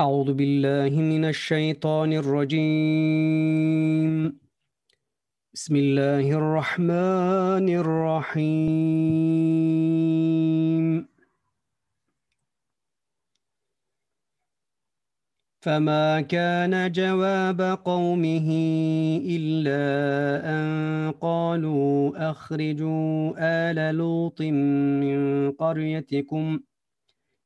أعوذ بالله من الشيطان الرجيم. بسم الله الرحمن الرحيم. فما كان جواب قومه إلا أن قالوا أخرجوا آل لوط من قريتكم ۖ.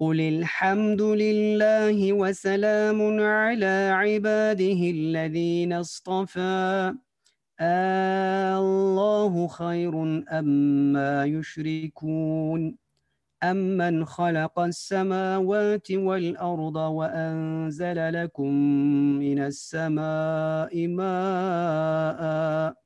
قل الحمد لله وسلام على عباده الذين اصطفى الله خير أما يشركون أمن خلق السماوات والأرض وأنزل لكم من السماء ماءً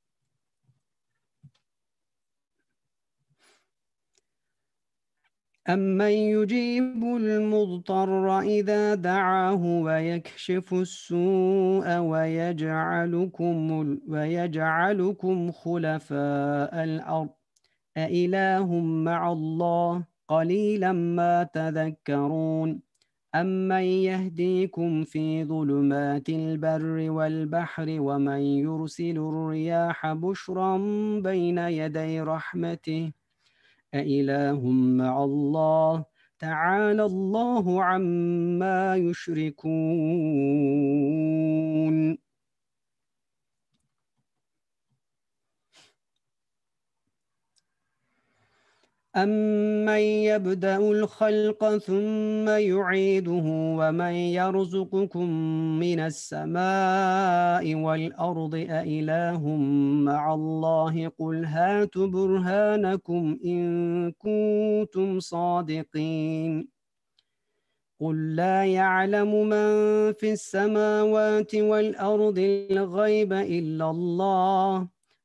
أمن يجيب المضطر إذا دعاه ويكشف السوء ويجعلكم, ويجعلكم خلفاء الأرض. أإله مع الله قليلا ما تذكرون. أمن يهديكم في ظلمات البر والبحر ومن يرسل الرياح بشرا بين يدي رحمته أإله مع الله. تعالى الله عما يشركون. أمن يبدأ الخلق ثم يعيده ومن يرزقكم من السماء والأرض أإله مع الله قل هاتوا برهانكم إن كنتم صادقين قل لا يعلم من في السماوات والأرض الغيب إلا الله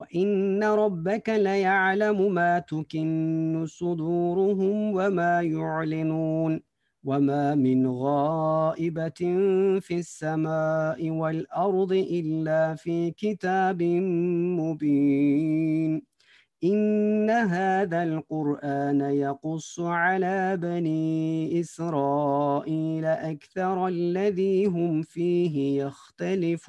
وإن ربك ليعلم ما تكن صدورهم وما يعلنون وما من غائبة في السماء والأرض إلا في كتاب مبين إن هذا القرآن يقص على بني إسرائيل أكثر الذي هم فيه يختلفون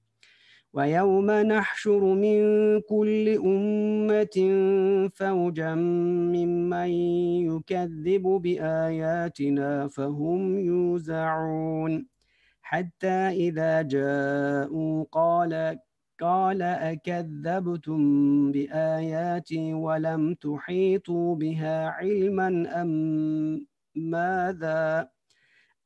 ويوم نحشر من كل أمة فوجا ممن يكذب بآياتنا فهم يوزعون. حتى إذا جاءوا قال قال أكذبتم بآياتي ولم تحيطوا بها علما أم ماذا؟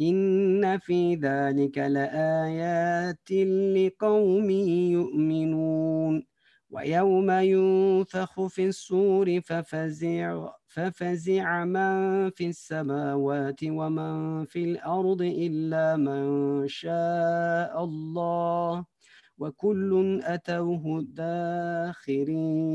إن في ذلك لآيات لقوم يؤمنون ويوم ينفخ في الصور ففزع, ففزع من في السماوات ومن في الأرض إلا من شاء الله وكل أتوه داخرين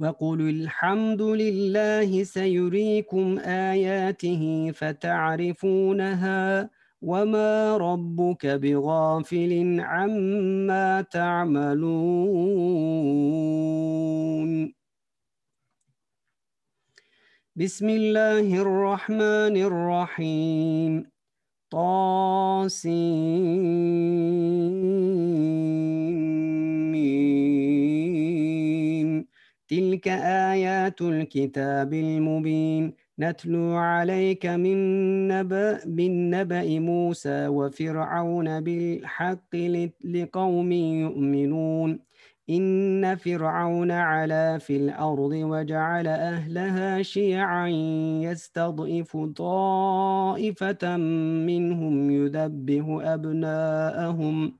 وقل الحمد لله سيريكم آياته فتعرفونها وما ربك بغافل عما تعملون. بسم الله الرحمن الرحيم. طاسين تلك آيات الكتاب المبين نتلو عليك من نبأ, من نبأ موسى وفرعون بالحق لقوم يؤمنون إن فرعون علا في الأرض وجعل أهلها شيعا يستضعف طائفة منهم يذبح أبناءهم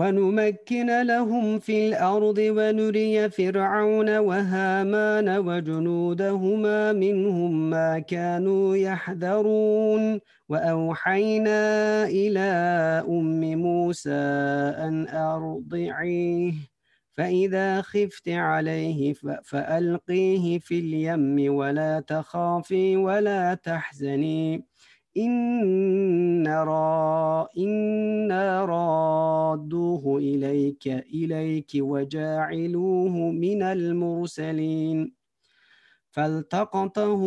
ونمكن لهم في الأرض ونري فرعون وهامان وجنودهما منهم ما كانوا يحذرون. وأوحينا إلى أم موسى أن أرضعيه فإذا خفت عليه فألقيه في اليم ولا تخافي ولا تحزني. إن را إنا رادوه إليك إليك وجاعلوه من المرسلين. فالتقطه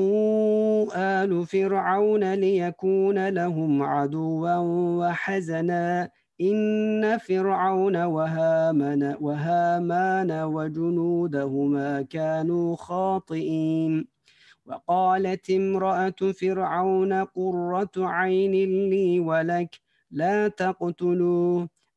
آل فرعون ليكون لهم عدوا وحزنا. إن فرعون وهامان وهامان وجنودهما كانوا خاطئين. وقالت امرأة فرعون قرة عين لي ولك لا تقتلوه.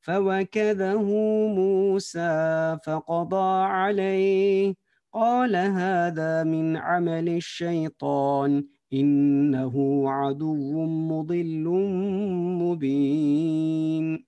فوكذه موسى فقضى عليه. قال هذا من عمل الشيطان إنه عدو مضل مبين.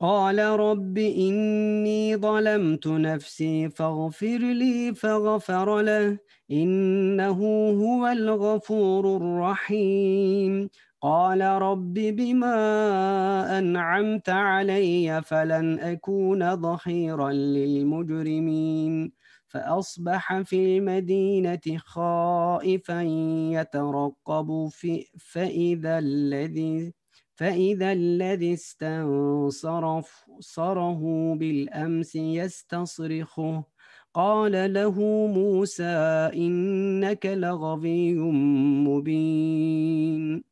قال رب إني ظلمت نفسي فاغفر لي فغفر له إنه هو الغفور الرحيم. قال رب بما أنعمت علي فلن أكون ظهيرا للمجرمين. فأصبح في المدينة خائفا يترقب في فإذا الذي فإذا الذي استنصرف صره بالأمس يستصرخه. قال له موسى إنك لغوي مبين.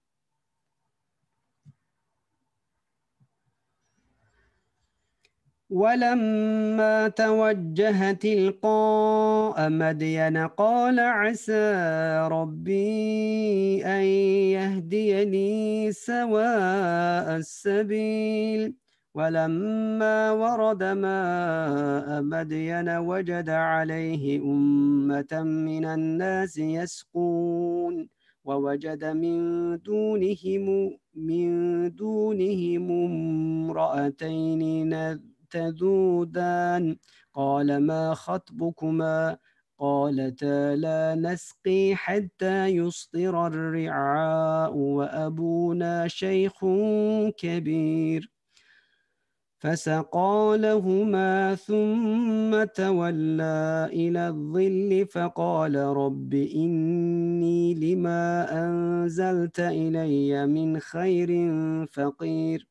ولما توجه تلقاء مدين قال عسى ربي أن يهديني سواء السبيل. ولما ورد ماء مدين وجد عليه أمة من الناس يسقون ووجد من دونهم من دونهم امرأتين تذودان قال ما خطبكما؟ قالتا لا نسقي حتى يصدر الرعاء وأبونا شيخ كبير. فسقى لهما ثم تولى إلى الظل فقال رب إني لما أنزلت إلي من خير فقير.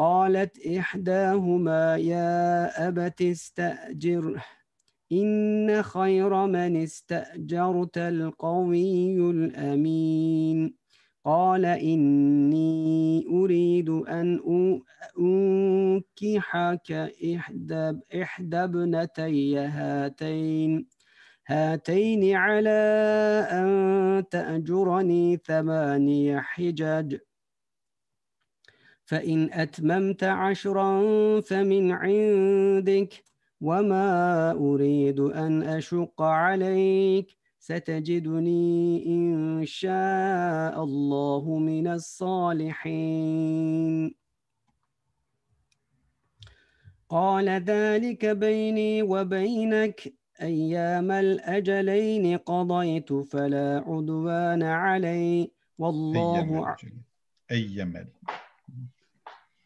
قالت إحداهما يا أبت استأجره إن خير من استأجرت القوي الأمين. قال إني أريد أن أنكحك إحدى, إحدى ابنتي هاتين هاتين على أن تأجرني ثماني حجج. فإن أتممت عشرا فمن عندك وما أريد أن أشق عليك ستجدني إن شاء الله من الصالحين. قال ذلك بيني وبينك أيام الأجلين قضيت فلا عدوان علي والله أيام أيام أيام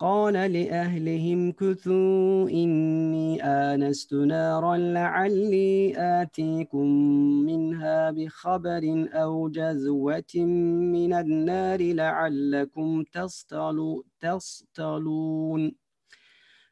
قال لأهلهم كثوا إني آنست نارا لعلي آتيكم منها بخبر أو جزوة من النار لعلكم تصطلون.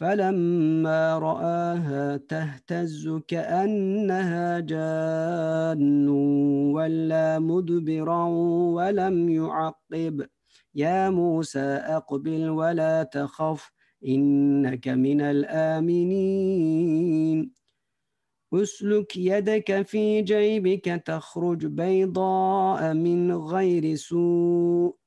فلما رآها تهتز كأنها جان ولا مدبرا ولم يعقب. يا موسى أقبل ولا تخف إنك من الآمنين. أسلك يدك في جيبك تخرج بيضاء من غير سوء.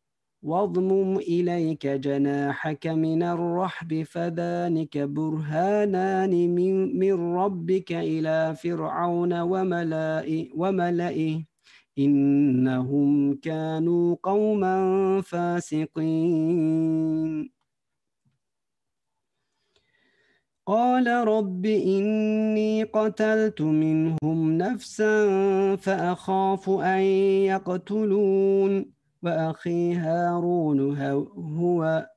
واضمم إليك جناحك من الرحب فذلك برهانان من, ربك إلى فرعون وملائه, وملئه. إنهم كانوا قوما فاسقين. قال رب إني قتلت منهم نفسا فأخاف أن يقتلون. وأخي هارون هو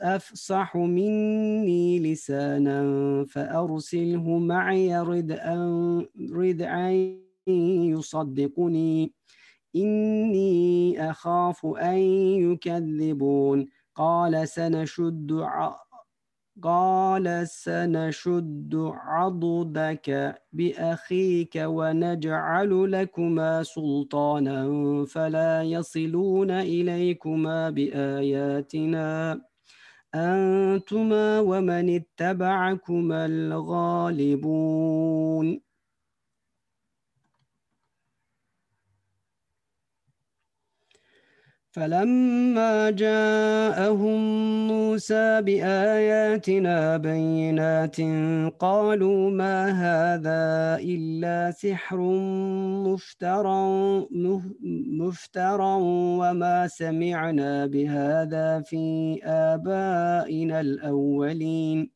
أفصح مني لسانا فأرسله معي ردءا ردعا يصدقني. إني أخاف أن يكذبون. قال سنشد قال سنشد عضدك بأخيك ونجعل لكما سلطانا فلا يصلون إليكما بآياتنا. أنتما ومن اتبعكما الغالبون. فلما جاءهم موسى بآياتنا بينات قالوا ما هذا إلا سحر مفترى مفترى وما سمعنا بهذا في آبائنا الأولين.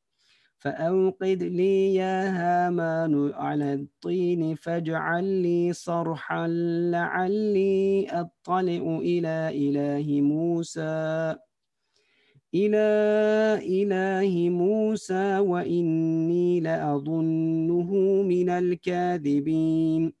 فأوقد لي يا هامان على الطين فاجعل لي صرحا لعلي أطلع إلى إله موسى. إلى إله موسى وإني لأظنه من الكاذبين.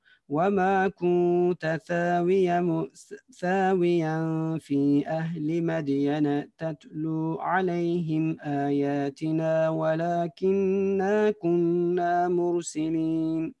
وما كنت ثاويا, ثاويا في أهل مدين تتلو عليهم آياتنا ولكننا كنا مرسلين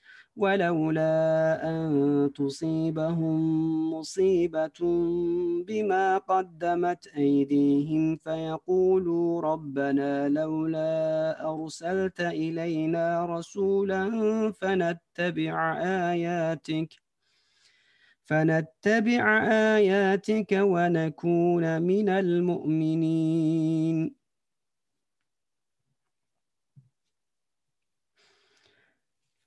ولولا أن تصيبهم مصيبة بما قدمت أيديهم فيقولوا ربنا لولا أرسلت إلينا رسولا فنتبع آياتك فنتبع آياتك ونكون من المؤمنين.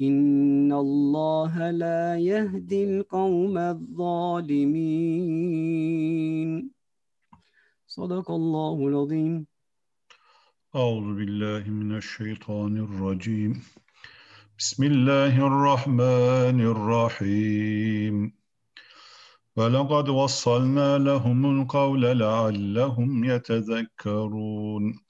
إن الله لا يهدي القوم الظالمين. صدق الله العظيم. أعوذ بالله من الشيطان الرجيم. بسم الله الرحمن الرحيم. ولقد وصلنا لهم القول لعلهم يتذكرون.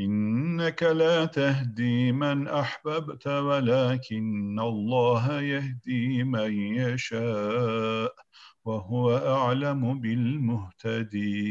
إنك لا تهدي من أحببت ولكن الله يهدي من يشاء وهو أعلم بالمهتدين.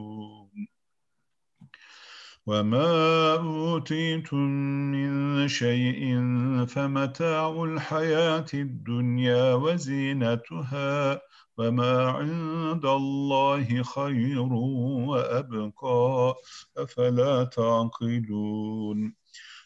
وما أوتيتم من شيء فمتاع الحياة الدنيا وزينتها وما عند الله خير وأبقى أفلا تعقلون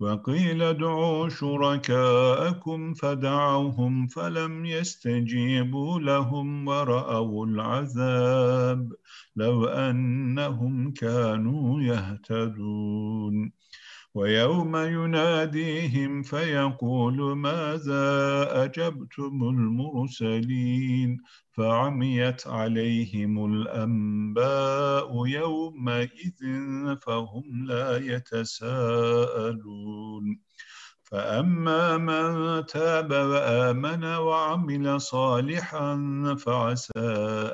وقيل ادعوا شركاءكم فدعوهم فلم يستجيبوا لهم ورأوا العذاب لو أنهم كانوا يهتدون. ويوم يناديهم فيقول ماذا أجبتم المرسلين؟ فعميت عليهم الأنباء يومئذ فهم لا يتساءلون. فأما من تاب وآمن وعمل صالحا فعسى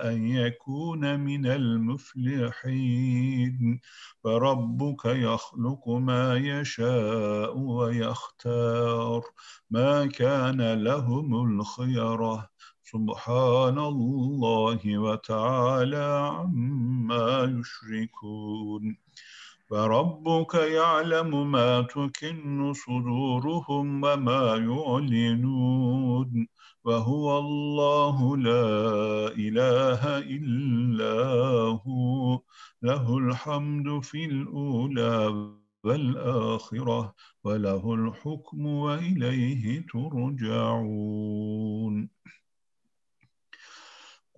أن يكون من المفلحين. فربك يخلق ما يشاء ويختار. ما كان لهم الخيرة. سبحان الله وتعالى عما يشركون. فربك يعلم ما تكن صدورهم وما يعلنون وهو الله لا إله إلا هو له الحمد في الأولى والآخرة وله الحكم وإليه ترجعون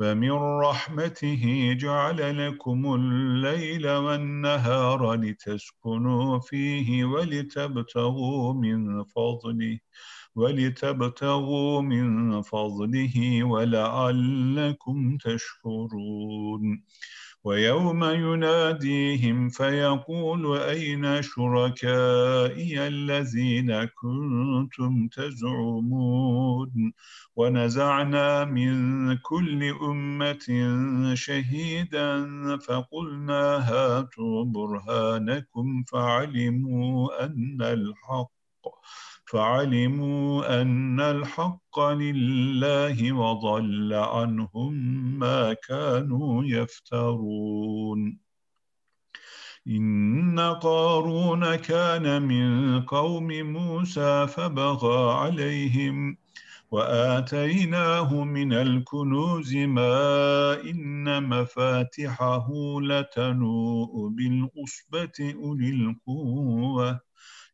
فمن رحمته جعل لكم الليل والنهار لتسكنوا فيه ولتبتغوا من فضله ولتبتغوا من فضله ولعلكم تشكرون. ويوم يناديهم فيقول أين شركائي الذين كنتم تزعمون؟ ونزعنا من كل أمة شهيدا فقلنا هاتوا برهانكم فعلموا أن الحق. فعلموا أن الحق لله وضل عنهم ما كانوا يفترون. إن قارون كان من قوم موسى فبغى عليهم وآتيناه من الكنوز ما إن مفاتحه لتنوء بالعصبة أولي القوة.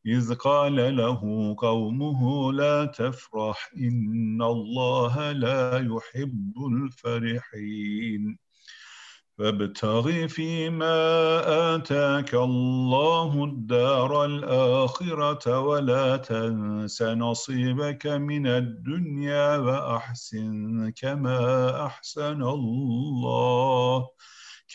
إذ قال له قومه لا تفرح إن الله لا يحب الفرحين. فابتغ فيما آتاك الله الدار الآخرة ولا تنس نصيبك من الدنيا وأحسن كما أحسن الله.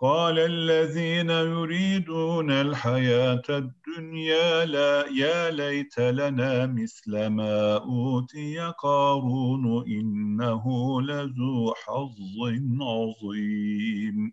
قال الذين يريدون الحياة الدنيا لا يا ليت لنا مثل ما أوتي قارون إنه لذو حظ عظيم.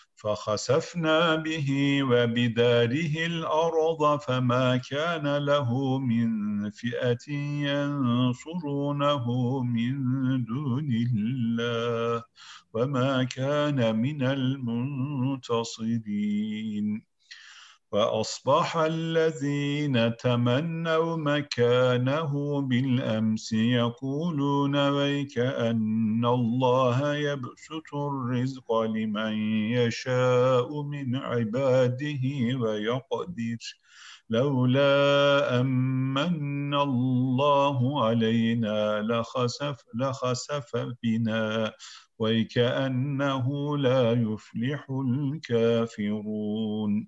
فخسفنا به وبداره الأرض فما كان له من فئة ينصرونه من دون الله وما كان من المنتصرين. فأصبح الذين تمنوا مكانه بالأمس يقولون ويك أن الله يبسط الرزق لمن يشاء من عباده ويقدر. لولا أمن الله علينا لخسف, لخسف بنا. ويكأنه لا يفلح الكافرون.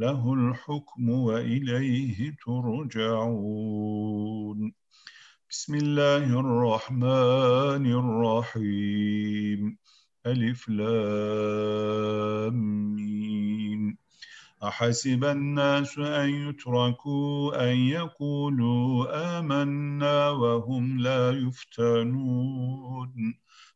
له الحكم وإليه ترجعون. بسم الله الرحمن الرحيم. ألف لام أحسب الناس أن يتركوا أن يقولوا آمنا وهم لا يفتنون.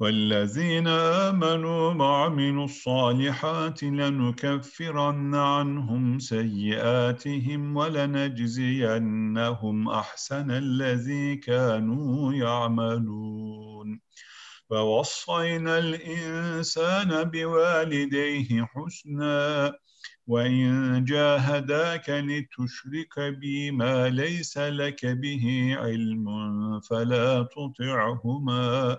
والذين آمنوا وعملوا الصالحات لنكفرن عنهم سيئاتهم ولنجزينهم أحسن الذي كانوا يعملون. فوصينا الإنسان بوالديه حسنا وإن جاهداك لتشرك بي ما ليس لك به علم فلا تطعهما.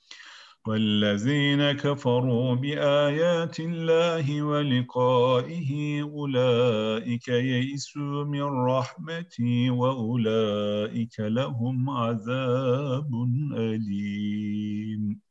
والذين كفروا بآيات الله ولقائه أولئك يئسوا من رحمتي وأولئك لهم عذاب أليم.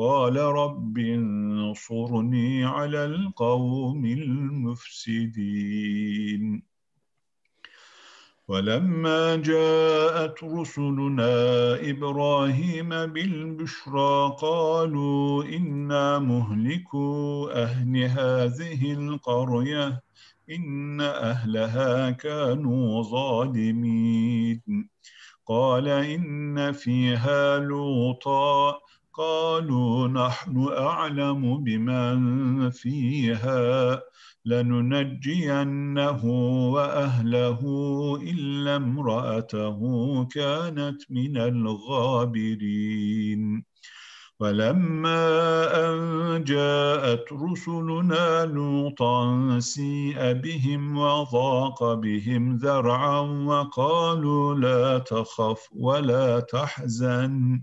قال رب انصرني على القوم المفسدين. ولما جاءت رسلنا إبراهيم بالبشرى قالوا إنا مهلكو أهل هذه القرية إن أهلها كانوا ظالمين. قال إن فيها لوطا قالوا نحن أعلم بمن فيها لننجينه وأهله إلا امرأته كانت من الغابرين. ولما أن جاءت رسلنا لوطا سيء بهم وضاق بهم ذرعا وقالوا لا تخف ولا تحزن.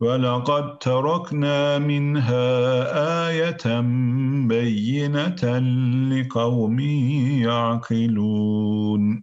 ولقد تركنا منها آية بينة لقوم يعقلون.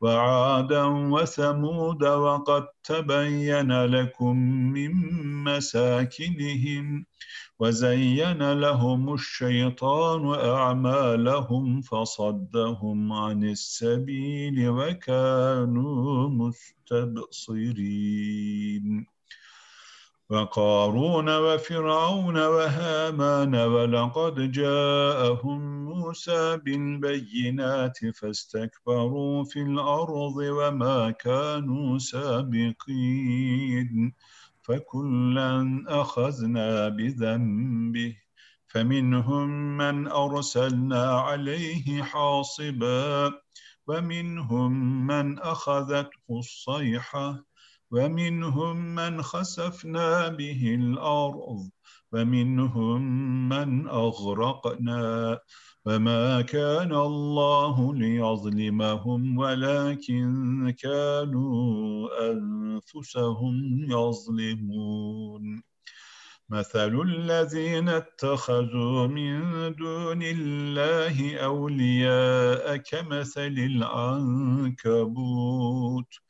وعادا وثمود وقد تبين لكم من مساكنهم وزين لهم الشيطان أعمالهم فصدهم عن السبيل وكانوا مستبصرين. وقارون وفرعون وهامان ولقد جاءهم موسى بالبينات فاستكبروا في الأرض وما كانوا سابقين فكلا أخذنا بذنبه فمنهم من أرسلنا عليه حاصبا ومنهم من أخذته الصيحة ومنهم من خسفنا به الأرض ومنهم من أغرقنا. وما كان الله ليظلمهم ولكن كانوا أنفسهم يظلمون. مثل الذين اتخذوا من دون الله أولياء كمثل العنكبوت.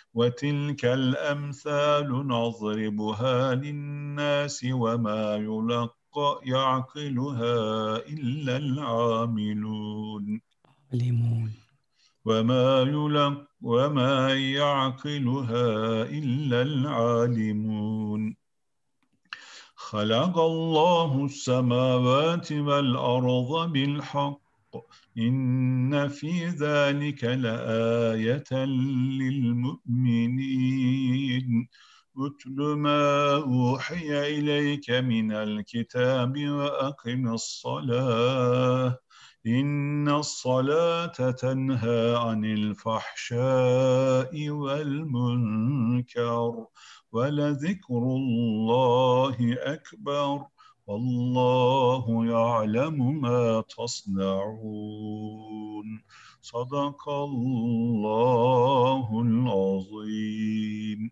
وتلك الأمثال نضربها للناس وما يلقى يعقلها إلا العاملون. علمون وما يلق وما يعقلها إلا العالمون. خلق الله السماوات والأرض بالحق. إن في ذلك لآية للمؤمنين. اتل ما أوحي إليك من الكتاب وأقم الصلاة. إن الصلاة تنهى عن الفحشاء والمنكر ولذكر الله أكبر. والله يعلم ما تصنعون صدق الله العظيم